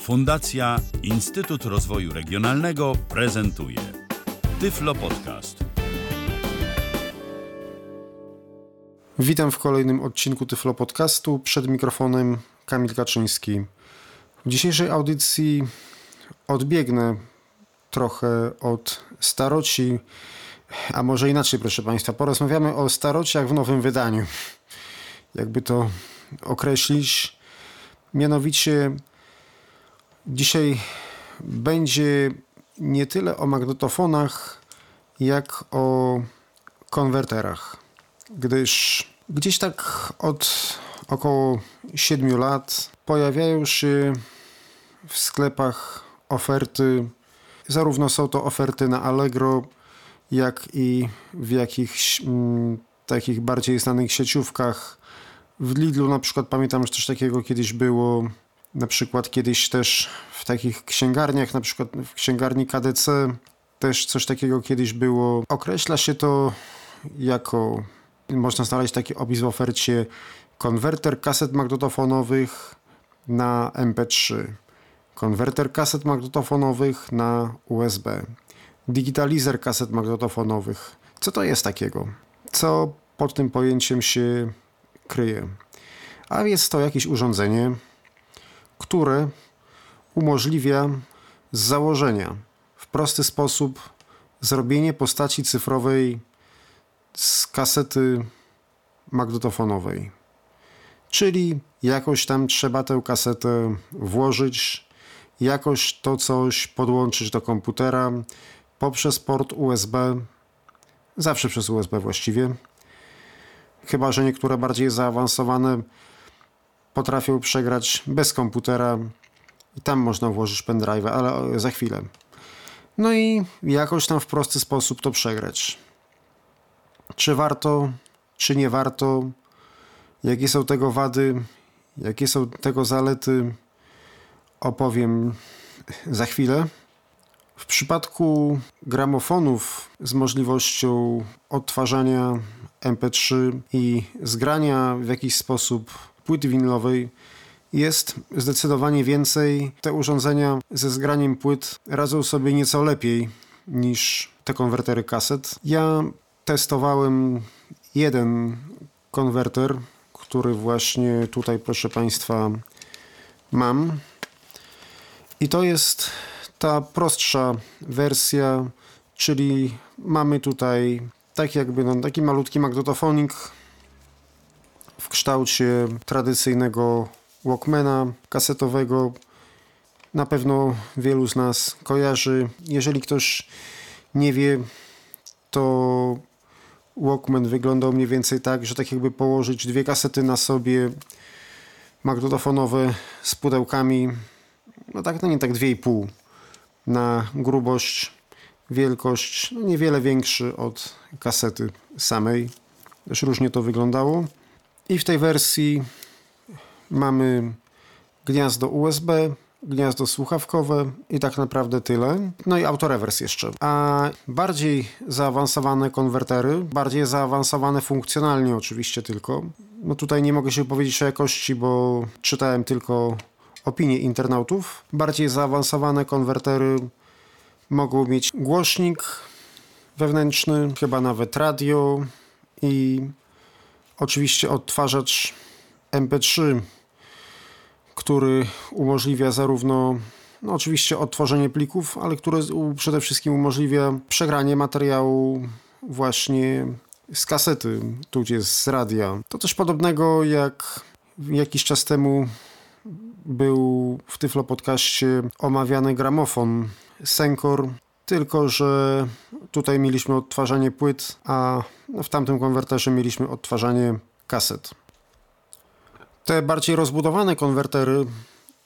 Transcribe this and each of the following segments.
Fundacja Instytut Rozwoju Regionalnego prezentuje Tyflo Podcast. Witam w kolejnym odcinku Tyflo Podcastu. Przed mikrofonem Kamil Kaczyński. W dzisiejszej audycji odbiegnę trochę od staroci, a może inaczej, proszę Państwa. Porozmawiamy o starociach w nowym wydaniu. Jakby to określić. Mianowicie dzisiaj będzie nie tyle o magnetofonach, jak o konwerterach. Gdyż gdzieś tak od około 7 lat pojawiają się w sklepach oferty, zarówno są to oferty na Allegro, jak i w jakichś mm, takich bardziej znanych sieciówkach. W Lidlu na przykład pamiętam, że coś takiego kiedyś było. Na przykład kiedyś też w takich księgarniach, na przykład w księgarni KDC też coś takiego kiedyś było. Określa się to jako, można znaleźć taki opis w ofercie, konwerter kaset magnetofonowych na MP3, konwerter kaset magnetofonowych na USB, digitalizer kaset magnetofonowych. Co to jest takiego? Co pod tym pojęciem się kryje? A jest to jakieś urządzenie, które umożliwia z założenia w prosty sposób zrobienie postaci cyfrowej z kasety magnetofonowej. Czyli jakoś tam trzeba tę kasetę włożyć, jakoś to coś podłączyć do komputera poprzez port USB, zawsze przez USB właściwie. Chyba, że niektóre bardziej zaawansowane potrafią przegrać bez komputera i tam można włożyć pendrive, ale za chwilę. No i jakoś tam w prosty sposób to przegrać. Czy warto, czy nie warto? Jakie są tego wady? Jakie są tego zalety? Opowiem za chwilę. W przypadku gramofonów z możliwością odtwarzania MP3 i zgrania w jakiś sposób płyty winylowej jest zdecydowanie więcej. Te urządzenia ze zgraniem płyt radzą sobie nieco lepiej niż te konwertery kaset. Ja testowałem jeden konwerter, który właśnie tutaj, proszę Państwa, mam. I to jest ta prostsza wersja, czyli mamy tutaj tak jakby no, taki malutki magnetofonik kształcie tradycyjnego Walkmana kasetowego. Na pewno wielu z nas kojarzy. Jeżeli ktoś nie wie, to Walkman wyglądał mniej więcej tak, że tak jakby położyć dwie kasety na sobie magnetofonowe z pudełkami, no tak, no nie tak dwie i pół na grubość, wielkość, no niewiele większy od kasety samej. Też różnie to wyglądało. I w tej wersji mamy gniazdo USB, gniazdo słuchawkowe i tak naprawdę tyle. No i autorewers jeszcze. A bardziej zaawansowane konwertery, bardziej zaawansowane funkcjonalnie oczywiście tylko. No tutaj nie mogę się powiedzieć o jakości, bo czytałem tylko opinie internautów. Bardziej zaawansowane konwertery mogą mieć głośnik wewnętrzny, chyba nawet radio i oczywiście odtwarzacz MP3 który umożliwia zarówno no oczywiście odtworzenie plików, ale który przede wszystkim umożliwia przegranie materiału właśnie z kasety, tudzież z radia. To coś podobnego jak jakiś czas temu był w Tyflo Podcaście omawiany gramofon Senkor, tylko że tutaj mieliśmy odtwarzanie płyt, a w tamtym konwerterze mieliśmy odtwarzanie kaset. Te bardziej rozbudowane konwertery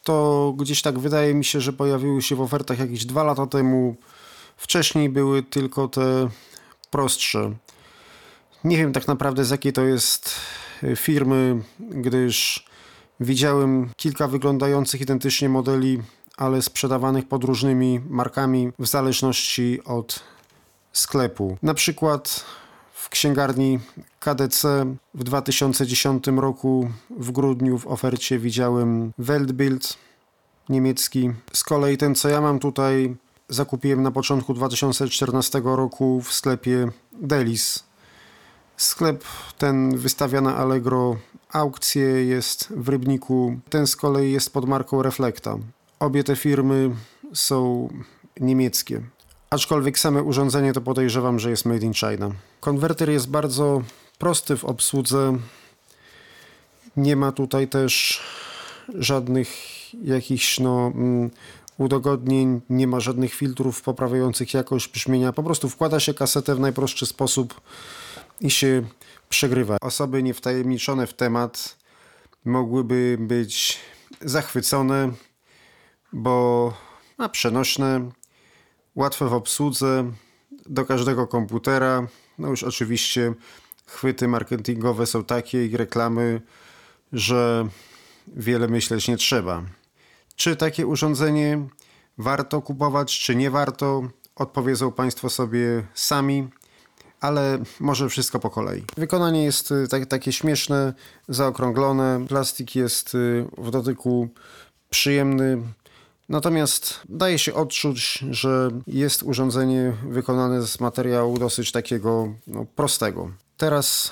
to gdzieś tak wydaje mi się, że pojawiły się w ofertach jakieś dwa lata temu. Wcześniej były tylko te prostsze. Nie wiem tak naprawdę z jakiej to jest firmy, gdyż widziałem kilka wyglądających identycznie modeli, ale sprzedawanych pod różnymi markami w zależności od sklepu. Na przykład w księgarni KDC w 2010 roku w grudniu w ofercie widziałem Weltbild niemiecki. Z kolei ten, co ja mam tutaj, zakupiłem na początku 2014 roku w sklepie Delis. Sklep ten wystawia na Allegro aukcje, jest w Rybniku. Ten z kolei jest pod marką Reflecta. Obie te firmy są niemieckie. Aczkolwiek same urządzenie to podejrzewam, że jest made in China. Konwerter jest bardzo prosty w obsłudze. Nie ma tutaj też żadnych jakichś no, mm, udogodnień, nie ma żadnych filtrów poprawiających jakość brzmienia. Po prostu wkłada się kasetę w najprostszy sposób i się przegrywa. Osoby niewtajemniczone w temat mogłyby być zachwycone, bo ma przenośne, łatwe w obsłudze, do każdego komputera. No już oczywiście chwyty marketingowe są takie i reklamy, że wiele myśleć nie trzeba. Czy takie urządzenie warto kupować, czy nie warto, odpowiedzą Państwo sobie sami, ale może wszystko po kolei. Wykonanie jest y, tak, takie śmieszne, zaokrąglone, plastik jest y, w dotyku przyjemny. Natomiast daje się odczuć, że jest urządzenie wykonane z materiału dosyć takiego no, prostego. Teraz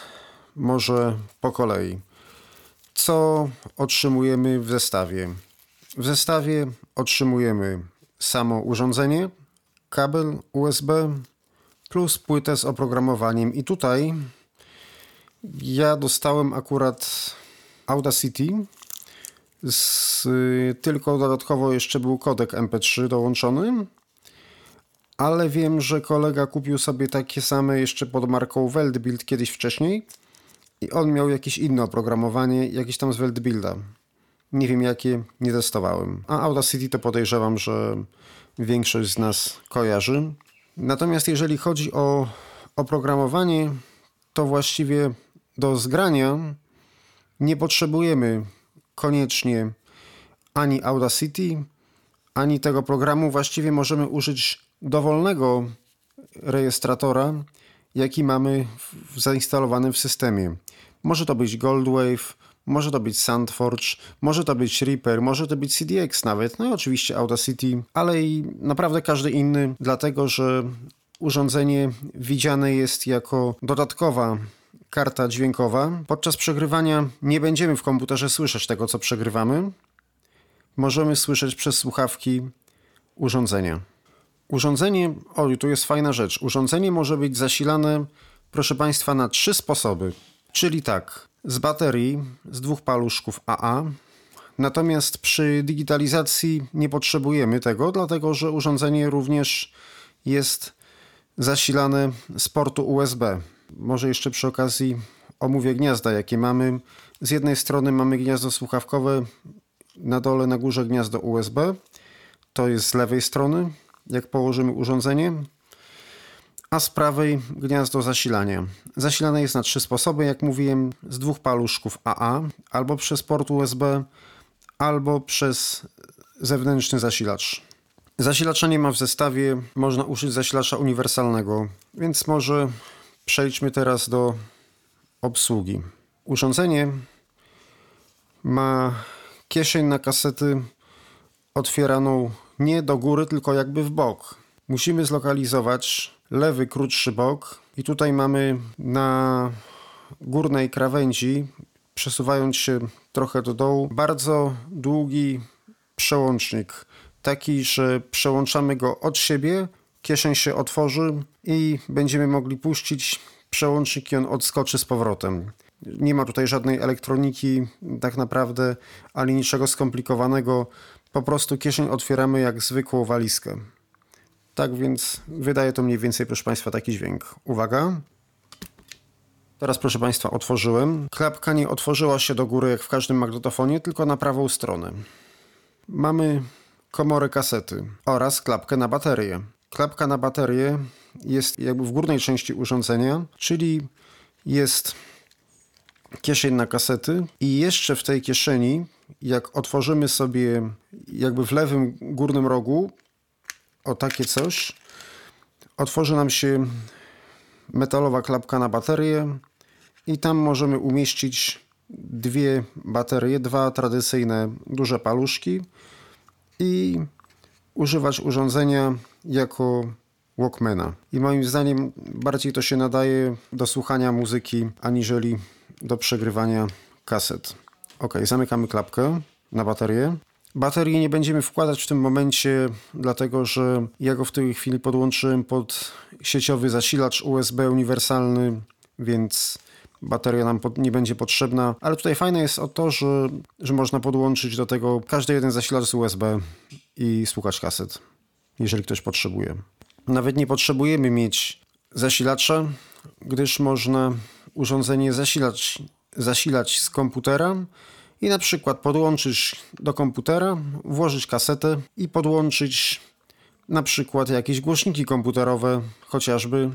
może po kolei. Co otrzymujemy w zestawie? W zestawie otrzymujemy samo urządzenie, kabel USB plus płytę z oprogramowaniem. I tutaj ja dostałem akurat Audacity. Z, tylko dodatkowo jeszcze był kodek MP3 dołączony. Ale wiem, że kolega kupił sobie takie same jeszcze pod marką Weltbild kiedyś wcześniej. I on miał jakieś inne oprogramowanie, jakieś tam z Weltbilda. Nie wiem jakie, nie testowałem. A Audacity to podejrzewam, że większość z nas kojarzy. Natomiast jeżeli chodzi o oprogramowanie, to właściwie do zgrania nie potrzebujemy koniecznie ani Audacity, ani tego programu. Właściwie możemy użyć dowolnego rejestratora, jaki mamy zainstalowany w systemie. Może to być Goldwave, może to być SoundForge, może to być Reaper, może to być CDX nawet, no i oczywiście Audacity, ale i naprawdę każdy inny, dlatego że urządzenie widziane jest jako dodatkowa karta dźwiękowa. Podczas przegrywania nie będziemy w komputerze słyszeć tego, co przegrywamy. Możemy słyszeć przez słuchawki urządzenia. Urządzenie, o tu jest fajna rzecz. Urządzenie może być zasilane, proszę Państwa, na trzy sposoby. Czyli tak, z baterii, z dwóch paluszków AA. Natomiast przy digitalizacji nie potrzebujemy tego, dlatego że urządzenie również jest zasilane z portu USB. Może jeszcze przy okazji omówię gniazda, jakie mamy. Z jednej strony mamy gniazdo słuchawkowe, na dole, na górze gniazdo USB. To jest z lewej strony, jak położymy urządzenie a z prawej gniazdo zasilania. Zasilane jest na trzy sposoby, jak mówiłem, z dwóch paluszków AA, albo przez port USB, albo przez zewnętrzny zasilacz. Zasilacza nie ma w zestawie, można użyć zasilacza uniwersalnego, więc może przejdźmy teraz do obsługi. Urządzenie ma kieszeń na kasety otwieraną nie do góry, tylko jakby w bok. Musimy zlokalizować lewy, krótszy bok. I tutaj mamy na górnej krawędzi, przesuwając się trochę do dołu, bardzo długi przełącznik. Taki, że przełączamy go od siebie, kieszeń się otworzy i będziemy mogli puścić przełącznik i on odskoczy z powrotem. Nie ma tutaj żadnej elektroniki, tak naprawdę, ani niczego skomplikowanego. Po prostu kieszeń otwieramy jak zwykłą walizkę. Tak więc wydaje to mniej więcej, proszę Państwa, taki dźwięk. Uwaga. Teraz, proszę Państwa, otworzyłem. Klapka nie otworzyła się do góry jak w każdym magnetofonie, tylko na prawą stronę. Mamy komorę kasety oraz klapkę na baterię. Klapka na baterię jest jakby w górnej części urządzenia, czyli jest kieszeń na kasety i jeszcze w tej kieszeni, jak otworzymy sobie jakby w lewym górnym rogu, o takie coś. Otworzy nam się metalowa klapka na baterię i tam możemy umieścić dwie baterie, dwa tradycyjne duże paluszki i używać urządzenia jako Walkmana. I moim zdaniem bardziej to się nadaje do słuchania muzyki, aniżeli do przegrywania kaset. Ok, zamykamy klapkę na baterię. Baterii nie będziemy wkładać w tym momencie, dlatego że ja go w tej chwili podłączyłem pod sieciowy zasilacz USB uniwersalny, więc bateria nam nie będzie potrzebna. Ale tutaj fajne jest o to, że, że można podłączyć do tego każdy jeden zasilacz z USB i słuchać kaset, jeżeli ktoś potrzebuje. Nawet nie potrzebujemy mieć zasilacza, gdyż można urządzenie zasilać, zasilać z komputera i na przykład podłączyć do komputera, włożyć kasetę i podłączyć na przykład jakieś głośniki komputerowe chociażby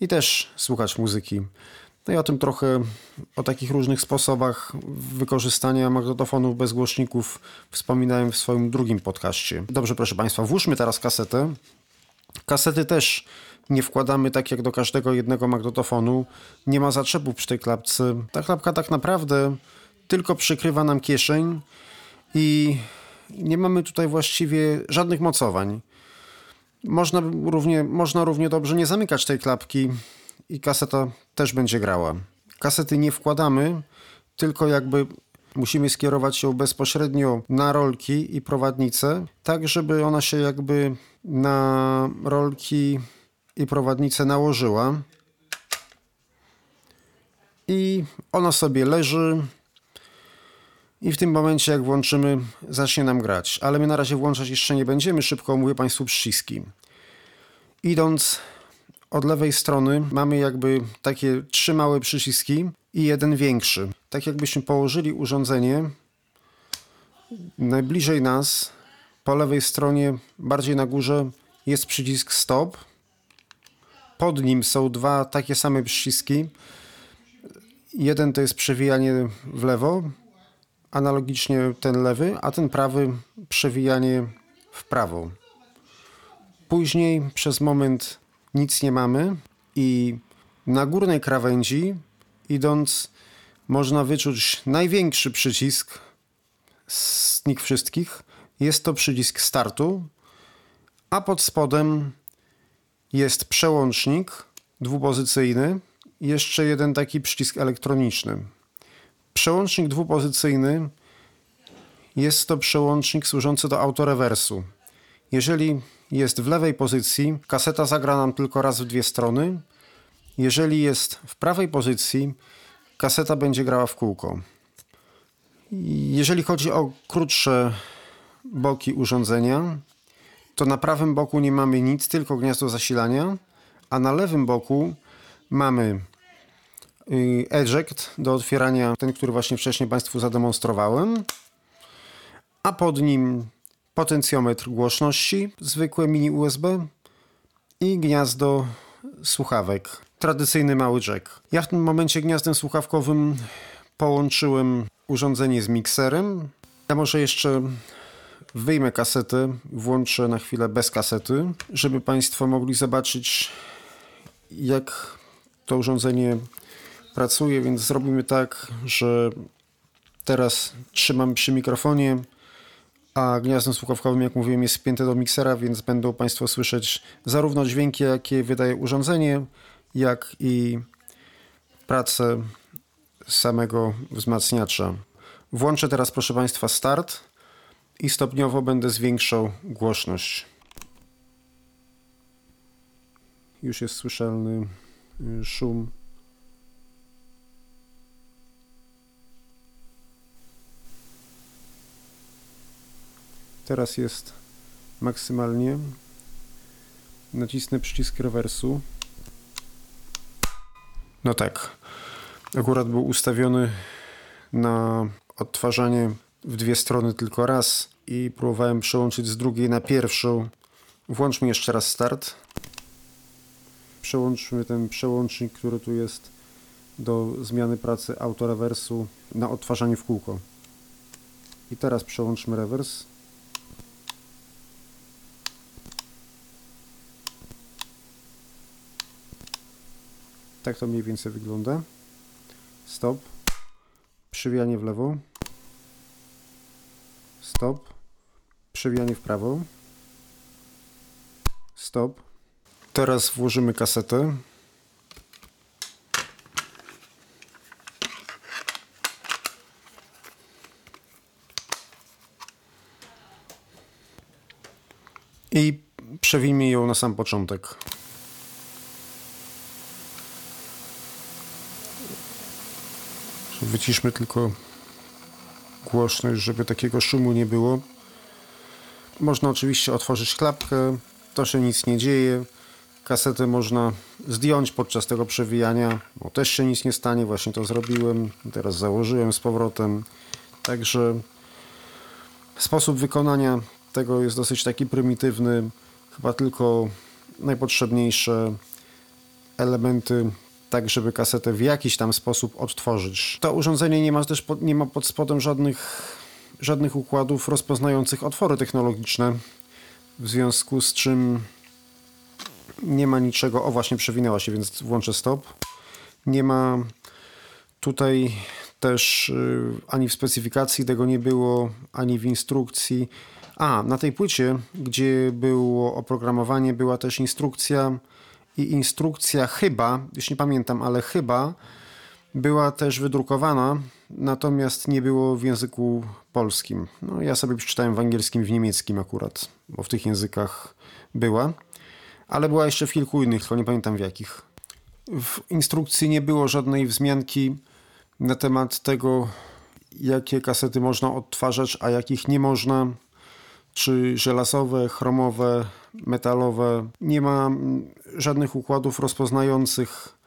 i też słuchać muzyki. No i o tym trochę, o takich różnych sposobach wykorzystania magnetofonów bez głośników wspominałem w swoim drugim podcaście. Dobrze, proszę Państwa, włóżmy teraz kasetę. Kasety też nie wkładamy tak jak do każdego jednego magnetofonu. Nie ma zaczepów przy tej klapce. Ta klapka tak naprawdę tylko przykrywa nam kieszeń i nie mamy tutaj właściwie żadnych mocowań. Można równie, można równie dobrze nie zamykać tej klapki i kaseta też będzie grała. Kasety nie wkładamy, tylko jakby musimy skierować ją bezpośrednio na rolki i prowadnicę, tak żeby ona się jakby na rolki i prowadnicę nałożyła. I ona sobie leży. I w tym momencie, jak włączymy, zacznie nam grać. Ale my na razie włączać jeszcze nie będziemy. Szybko omówię Państwu przyciski. Idąc od lewej strony mamy jakby takie trzy małe przyciski i jeden większy. Tak jakbyśmy położyli urządzenie najbliżej nas, po lewej stronie, bardziej na górze jest przycisk stop. Pod nim są dwa takie same przyciski. Jeden to jest przewijanie w lewo, analogicznie ten lewy, a ten prawy przewijanie w prawo. Później przez moment nic nie mamy i na górnej krawędzi idąc można wyczuć największy przycisk z nich wszystkich. Jest to przycisk startu, a pod spodem jest przełącznik dwupozycyjny jeszcze jeden taki przycisk elektroniczny. Przełącznik dwupozycyjny jest to przełącznik służący do autorewersu. Jeżeli jest w lewej pozycji, kaseta zagra nam tylko raz w dwie strony. Jeżeli jest w prawej pozycji, kaseta będzie grała w kółko. Jeżeli chodzi o krótsze boki urządzenia, to na prawym boku nie mamy nic, tylko gniazdo zasilania, a na lewym boku mamy y, eject do otwierania, ten, który właśnie wcześniej Państwu zademonstrowałem, a pod nim potencjometr głośności, zwykłe mini USB i gniazdo słuchawek. Tradycyjny mały jack. Ja w tym momencie gniazdem słuchawkowym połączyłem urządzenie z mikserem. Ja może jeszcze wyjmę kasetę, włączę na chwilę bez kasety, żeby Państwo mogli zobaczyć jak to urządzenie pracuje, więc zrobimy tak, że teraz trzymam przy mikrofonie a gniazdem słuchawkowym, jak mówiłem, jest spięte do miksera, więc będą Państwo słyszeć zarówno dźwięki, jakie wydaje urządzenie, jak i pracę samego wzmacniacza. Włączę teraz, proszę Państwa, start i stopniowo będę zwiększał głośność. Już jest słyszalny y, szum Teraz jest maksymalnie. Nacisnę przycisk rewersu. No tak. Akurat był ustawiony na odtwarzanie w dwie strony tylko raz i próbowałem przełączyć z drugiej na pierwszą. Włączmy jeszcze raz start. Przełączmy ten przełącznik, który tu jest do zmiany pracy autorewersu na odtwarzanie w kółko. I teraz przełączmy rewers. Tak to mniej więcej wygląda. Stop. Przywijanie w lewo. Stop. Przewijanie w prawo. Stop. Teraz włożymy kasetę. I przewijmy ją na sam początek. Wyciszmy tylko głośność, żeby takiego szumu nie było. Można oczywiście otworzyć klapkę, to się nic nie dzieje. Kasetę można zdjąć podczas tego przewijania, bo też się nic nie stanie. Właśnie to zrobiłem. Teraz założyłem z powrotem. Także sposób wykonania tego jest dosyć taki prymitywny. Chyba tylko najpotrzebniejsze elementy tak, żeby kasetę w jakiś tam sposób odtworzyć. To urządzenie nie ma też pod, nie ma pod spodem żadnych, żadnych układów rozpoznających otwory technologiczne, w związku z czym nie ma niczego. O, właśnie przewinęła się, więc włączę stop. Nie ma tutaj też y, ani w specyfikacji tego nie było, ani w instrukcji. A, na tej płycie, gdzie było oprogramowanie, była też instrukcja i instrukcja chyba, już nie pamiętam, ale chyba była też wydrukowana, natomiast nie było w języku polskim. No, ja sobie przeczytałem w angielskim w niemieckim akurat, bo w tych językach była, ale była jeszcze w kilku innych, tylko nie pamiętam w jakich. W instrukcji nie było żadnej wzmianki na temat tego, jakie kasety można odtwarzać, a jakich nie można czy żelazowe, chromowe, metalowe. Nie ma żadnych układów rozpoznających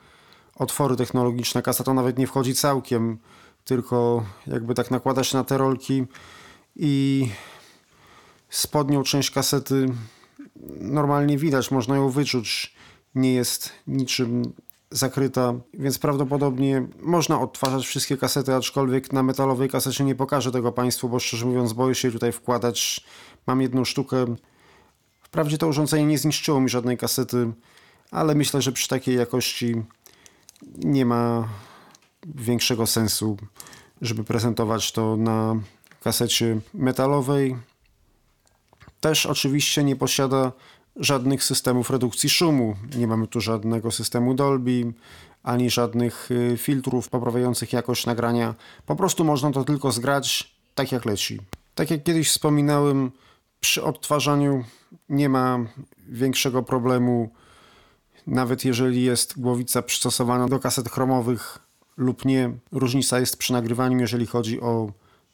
otwory technologiczne. Kaseta nawet nie wchodzi całkiem, tylko jakby tak nakłada się na te rolki i spodnią część kasety normalnie widać, można ją wyczuć. Nie jest niczym zakryta, więc prawdopodobnie można odtwarzać wszystkie kasety, aczkolwiek na metalowej kasecie nie pokażę tego Państwu, bo szczerze mówiąc boję się tutaj wkładać. Mam jedną sztukę. Wprawdzie to urządzenie nie zniszczyło mi żadnej kasety, ale myślę, że przy takiej jakości nie ma większego sensu, żeby prezentować to na kasecie metalowej. Też oczywiście nie posiada żadnych systemów redukcji szumu. Nie mamy tu żadnego systemu Dolby, ani żadnych y, filtrów poprawiających jakość nagrania. Po prostu można to tylko zgrać tak jak leci. Tak jak kiedyś wspominałem, przy odtwarzaniu nie ma większego problemu, nawet jeżeli jest głowica przystosowana do kaset chromowych lub nie. Różnica jest przy nagrywaniu, jeżeli chodzi o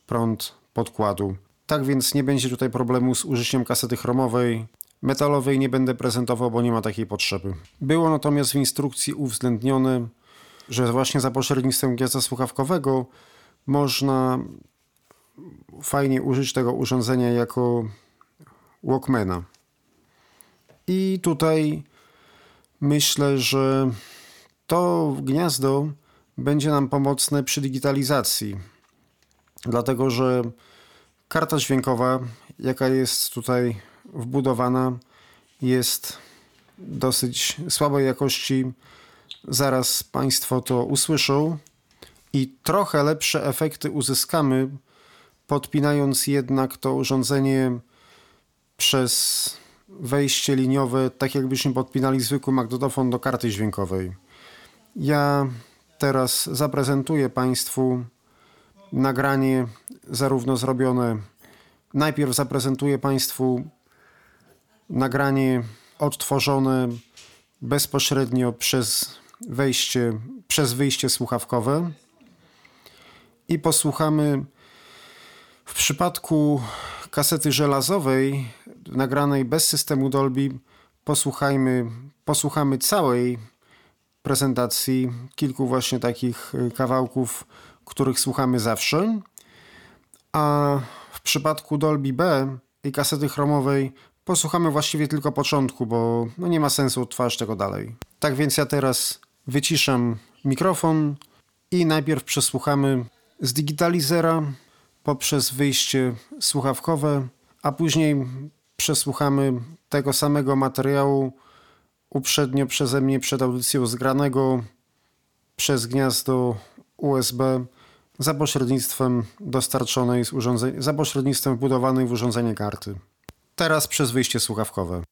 prąd podkładu. Tak więc nie będzie tutaj problemu z użyciem kasety chromowej. Metalowej nie będę prezentował, bo nie ma takiej potrzeby. Było natomiast w instrukcji uwzględnione, że właśnie za pośrednictwem gniazda słuchawkowego można fajnie użyć tego urządzenia jako Walkmana. I tutaj myślę, że to gniazdo będzie nam pomocne przy digitalizacji, dlatego że karta dźwiękowa, jaka jest tutaj wbudowana jest dosyć słabej jakości. Zaraz Państwo to usłyszą i trochę lepsze efekty uzyskamy, podpinając jednak to urządzenie przez wejście liniowe, tak jakbyśmy podpinali zwykły magnetofon do karty dźwiękowej. Ja teraz zaprezentuję Państwu nagranie zarówno zrobione. Najpierw zaprezentuję Państwu nagranie odtworzone bezpośrednio przez wejście, przez wyjście słuchawkowe i posłuchamy w przypadku kasety żelazowej nagranej bez systemu Dolby posłuchajmy, posłuchamy całej prezentacji, kilku właśnie takich kawałków, których słuchamy zawsze. A w przypadku Dolby B i kasety chromowej posłuchamy właściwie tylko początku, bo no nie ma sensu odtwarzać tego dalej. Tak więc ja teraz wyciszam mikrofon i najpierw przesłuchamy z digitalizera poprzez wyjście słuchawkowe, a później przesłuchamy tego samego materiału uprzednio przeze mnie przed audycją zgranego przez gniazdo USB za pośrednictwem dostarczonej z urządzenia, za pośrednictwem wbudowanej w urządzenie karty. Teraz przez wyjście słuchawkowe.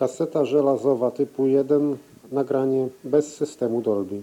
Kaseta żelazowa typu 1, nagranie bez systemu Dolby.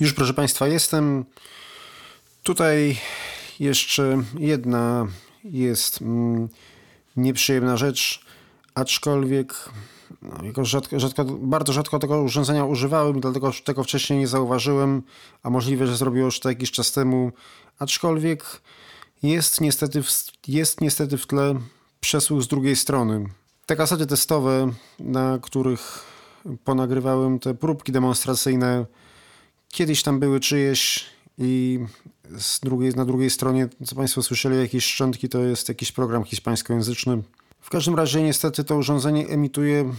Już proszę Państwa, jestem tutaj jeszcze jedna jest mm, nieprzyjemna rzecz, aczkolwiek no, jako rzadko, rzadko, bardzo rzadko tego urządzenia używałem dlatego tego wcześniej nie zauważyłem, a możliwe, że zrobiło już to jakiś czas temu, aczkolwiek jest niestety, w, jest niestety w tle przesłuch z drugiej strony. Te kasety testowe, na których ponagrywałem te próbki demonstracyjne, kiedyś tam były czyjeś i drugiej, na drugiej stronie, co Państwo słyszeli, jakieś szczątki, to jest jakiś program hiszpańskojęzyczny. W każdym razie niestety to urządzenie emituje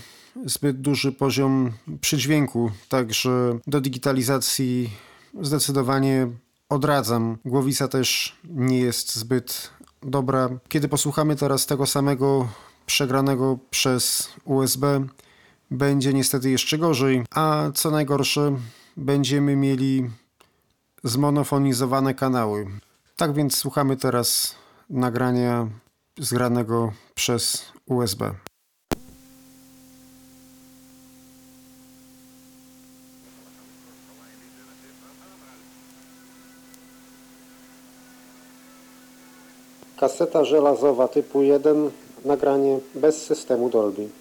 zbyt duży poziom przydźwięku, także do digitalizacji zdecydowanie odradzam. Głowica też nie jest zbyt dobra. Kiedy posłuchamy teraz tego samego przegranego przez USB, będzie niestety jeszcze gorzej, a co najgorsze, będziemy mieli zmonofonizowane kanały. Tak więc słuchamy teraz nagrania zgranego przez USB. Kaseta żelazowa typu 1, nagranie bez systemu Dolby.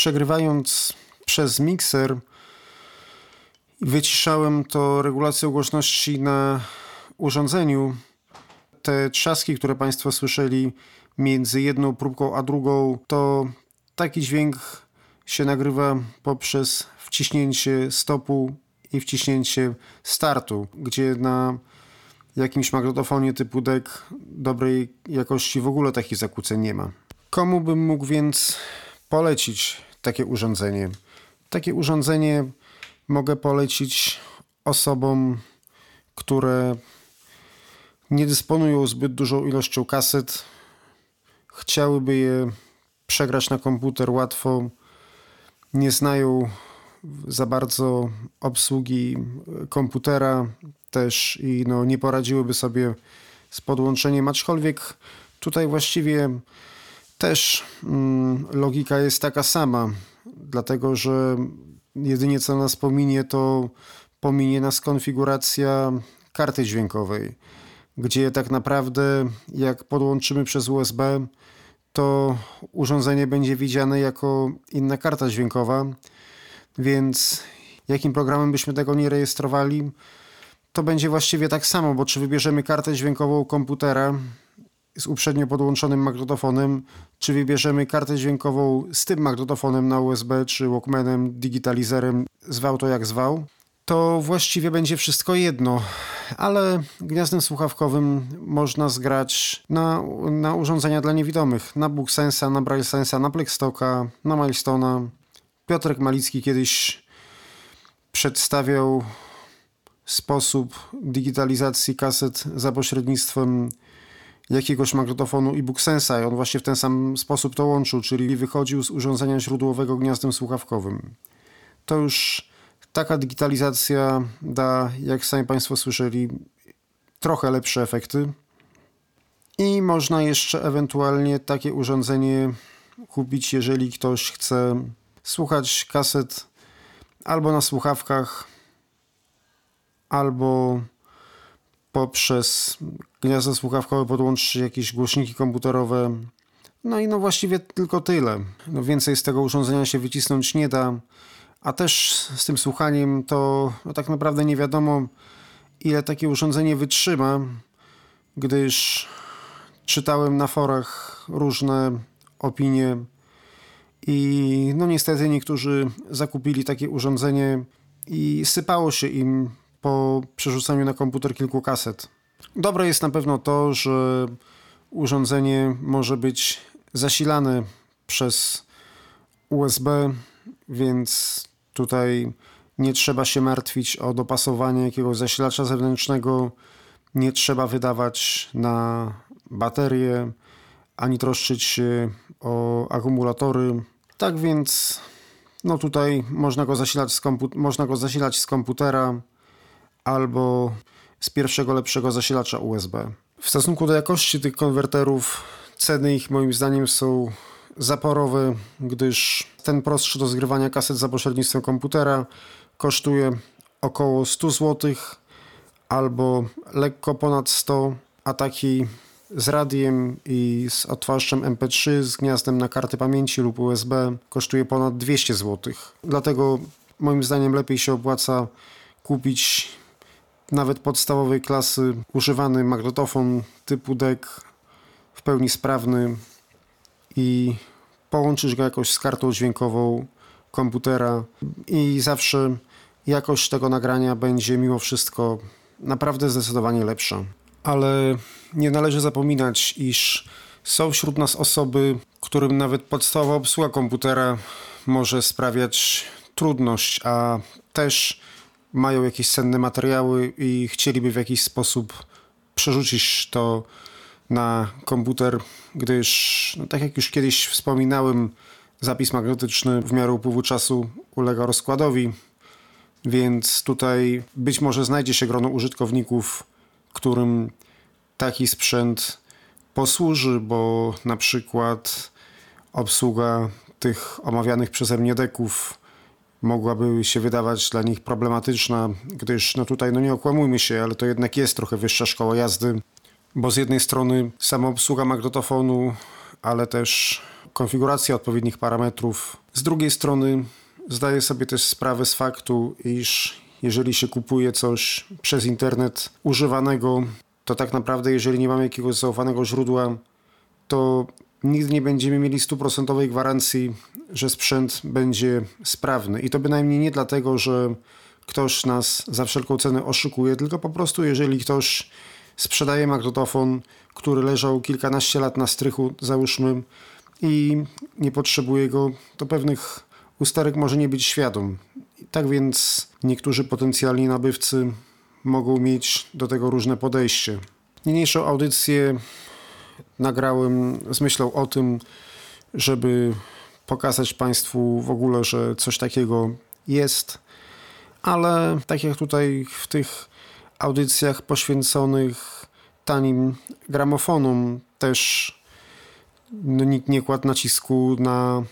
Przegrywając przez mikser, wyciszałem to regulacją głośności na urządzeniu. Te trzaski, które Państwo słyszeli między jedną próbką a drugą, to taki dźwięk się nagrywa poprzez wciśnięcie stopu i wciśnięcie startu, gdzie na jakimś magnetofonie typu deck dobrej jakości w ogóle takich zakłóceń nie ma. Komu bym mógł więc polecić takie urządzenie? Takie urządzenie mogę polecić osobom, które nie dysponują zbyt dużą ilością kaset, chciałyby je przegrać na komputer łatwo, nie znają za bardzo obsługi komputera też i no, nie poradziłyby sobie z podłączeniem, aczkolwiek tutaj właściwie też mm, logika jest taka sama, dlatego że jedynie co nas pominie, to pominie nas konfiguracja karty dźwiękowej, gdzie tak naprawdę jak podłączymy przez USB, to urządzenie będzie widziane jako inna karta dźwiękowa, więc jakim programem byśmy tego nie rejestrowali, to będzie właściwie tak samo, bo czy wybierzemy kartę dźwiękową komputera z uprzednio podłączonym magnetofonem, czy wybierzemy kartę dźwiękową z tym magnetofonem na USB, czy Walkmanem, digitalizerem, zwał to jak zwał, to właściwie będzie wszystko jedno, ale gniazdem słuchawkowym można zgrać na, na urządzenia dla niewidomych, na BookSensa, na BrailleSensa, na Plextoka, na Milestona. Piotrek Malicki kiedyś przedstawiał sposób digitalizacji kaset za pośrednictwem jakiegoś magnetofonu i BookSensa i on właśnie w ten sam sposób to łączył, czyli wychodził z urządzenia źródłowego gniazdem słuchawkowym. To już taka digitalizacja da, jak sami Państwo słyszeli, trochę lepsze efekty. I można jeszcze ewentualnie takie urządzenie kupić, jeżeli ktoś chce słuchać kaset albo na słuchawkach, albo poprzez gniazdo słuchawkowe podłączyć jakieś głośniki komputerowe. No i no właściwie tylko tyle. No więcej z tego urządzenia się wycisnąć nie da. A też z tym słuchaniem to no tak naprawdę nie wiadomo, ile takie urządzenie wytrzyma, gdyż czytałem na forach różne opinie i no niestety niektórzy zakupili takie urządzenie i sypało się im po przerzuceniu na komputer kilku kaset. Dobre jest na pewno to, że urządzenie może być zasilane przez USB, więc tutaj nie trzeba się martwić o dopasowanie jakiegoś zasilacza zewnętrznego, nie trzeba wydawać na baterie, ani troszczyć się o akumulatory. Tak więc no tutaj można go zasilać z, można go zasilać z komputera albo z pierwszego lepszego zasilacza USB. W stosunku do jakości tych konwerterów ceny ich moim zdaniem są zaporowe, gdyż ten prostszy do zgrywania kaset za pośrednictwem komputera kosztuje około 100 zł albo lekko ponad 100, a taki z radiem i z odtwarzaczem MP3 z gniazdem na karty pamięci lub USB kosztuje ponad 200 zł. Dlatego moim zdaniem lepiej się opłaca kupić nawet podstawowej klasy używany magnetofon typu DEC w pełni sprawny i połączyć go jakoś z kartą dźwiękową komputera i zawsze jakość tego nagrania będzie mimo wszystko naprawdę zdecydowanie lepsza. Ale nie należy zapominać, iż są wśród nas osoby, którym nawet podstawowa obsługa komputera może sprawiać trudność, a też mają jakieś cenne materiały i chcieliby w jakiś sposób przerzucić to na komputer, gdyż, no, tak jak już kiedyś wspominałem, zapis magnetyczny w miarę upływu czasu ulega rozkładowi, więc tutaj być może znajdzie się grono użytkowników, którym taki sprzęt posłuży, bo na przykład obsługa tych omawianych przeze mnie deków mogłaby się wydawać dla nich problematyczna, gdyż no tutaj no nie okłamujmy się, ale to jednak jest trochę wyższa szkoła jazdy, bo z jednej strony sama obsługa magnetofonu, ale też konfiguracja odpowiednich parametrów. Z drugiej strony zdaję sobie też sprawę z faktu, iż jeżeli się kupuje coś przez internet używanego, to tak naprawdę jeżeli nie mamy jakiegoś zaufanego źródła, to nigdy nie będziemy mieli stuprocentowej gwarancji, że sprzęt będzie sprawny. I to bynajmniej nie dlatego, że ktoś nas za wszelką cenę oszukuje, tylko po prostu jeżeli ktoś sprzedaje magnetofon, który leżał kilkanaście lat na strychu, załóżmy, i nie potrzebuje go, to pewnych usterek może nie być świadom. Tak więc niektórzy potencjalni nabywcy mogą mieć do tego różne podejście. Niniejszą audycję nagrałem z myślą o tym, żeby pokazać Państwu w ogóle, że coś takiego jest, ale tak jak tutaj w tych audycjach poświęconych tanim gramofonom też no, nikt nie kładł nacisku na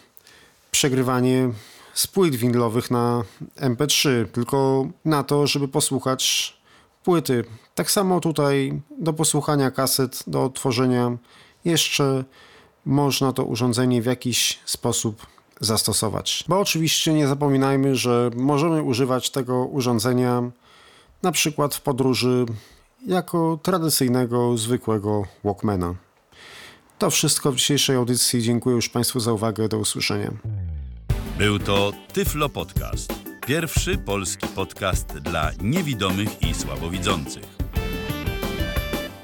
przegrywanie z płyt winylowych na MP3, tylko na to, żeby posłuchać płyty. Tak samo tutaj do posłuchania kaset, do odtworzenia jeszcze można to urządzenie w jakiś sposób zastosować. Bo oczywiście nie zapominajmy, że możemy używać tego urządzenia na przykład w podróży jako tradycyjnego, zwykłego Walkmana. To wszystko w dzisiejszej audycji. Dziękuję już Państwu za uwagę. Do usłyszenia. Był to Tyflo Podcast. Pierwszy polski podcast dla niewidomych i słabowidzących.